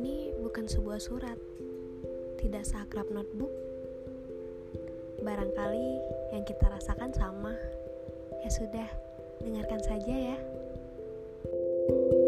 Ini bukan sebuah surat, tidak seakrab notebook. Barangkali yang kita rasakan sama. Ya sudah, dengarkan saja ya. thank you